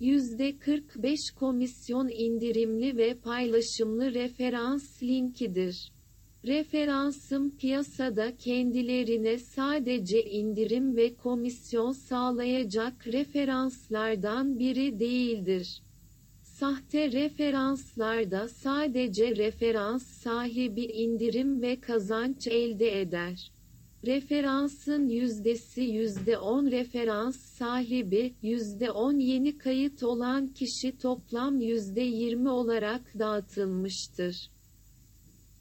%45 komisyon indirimli ve paylaşımlı referans linkidir. Referansım piyasada kendilerine sadece indirim ve komisyon sağlayacak referanslardan biri değildir. Sahte referanslarda sadece referans sahibi indirim ve kazanç elde eder. Referansın yüzdesi %10 referans sahibi, %10 yeni kayıt olan kişi toplam %20 olarak dağıtılmıştır.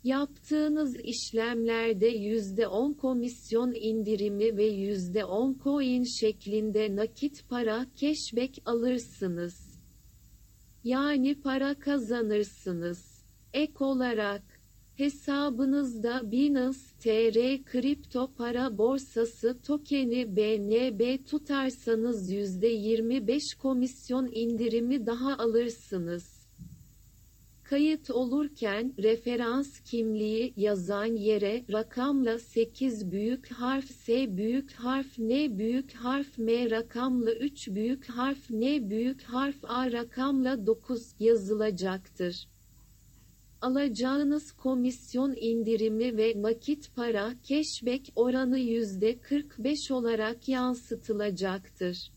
Yaptığınız işlemlerde %10 komisyon indirimi ve %10 coin şeklinde nakit para cashback alırsınız. Yani para kazanırsınız. Ek olarak, hesabınızda Binance TR kripto para borsası tokeni BNB tutarsanız %25 komisyon indirimi daha alırsınız. Kayıt olurken referans kimliği yazan yere rakamla 8 büyük harf S büyük harf N büyük harf M rakamla 3 büyük harf N büyük harf A rakamla 9 yazılacaktır. Alacağınız komisyon indirimi ve nakit para cashback oranı %45 olarak yansıtılacaktır.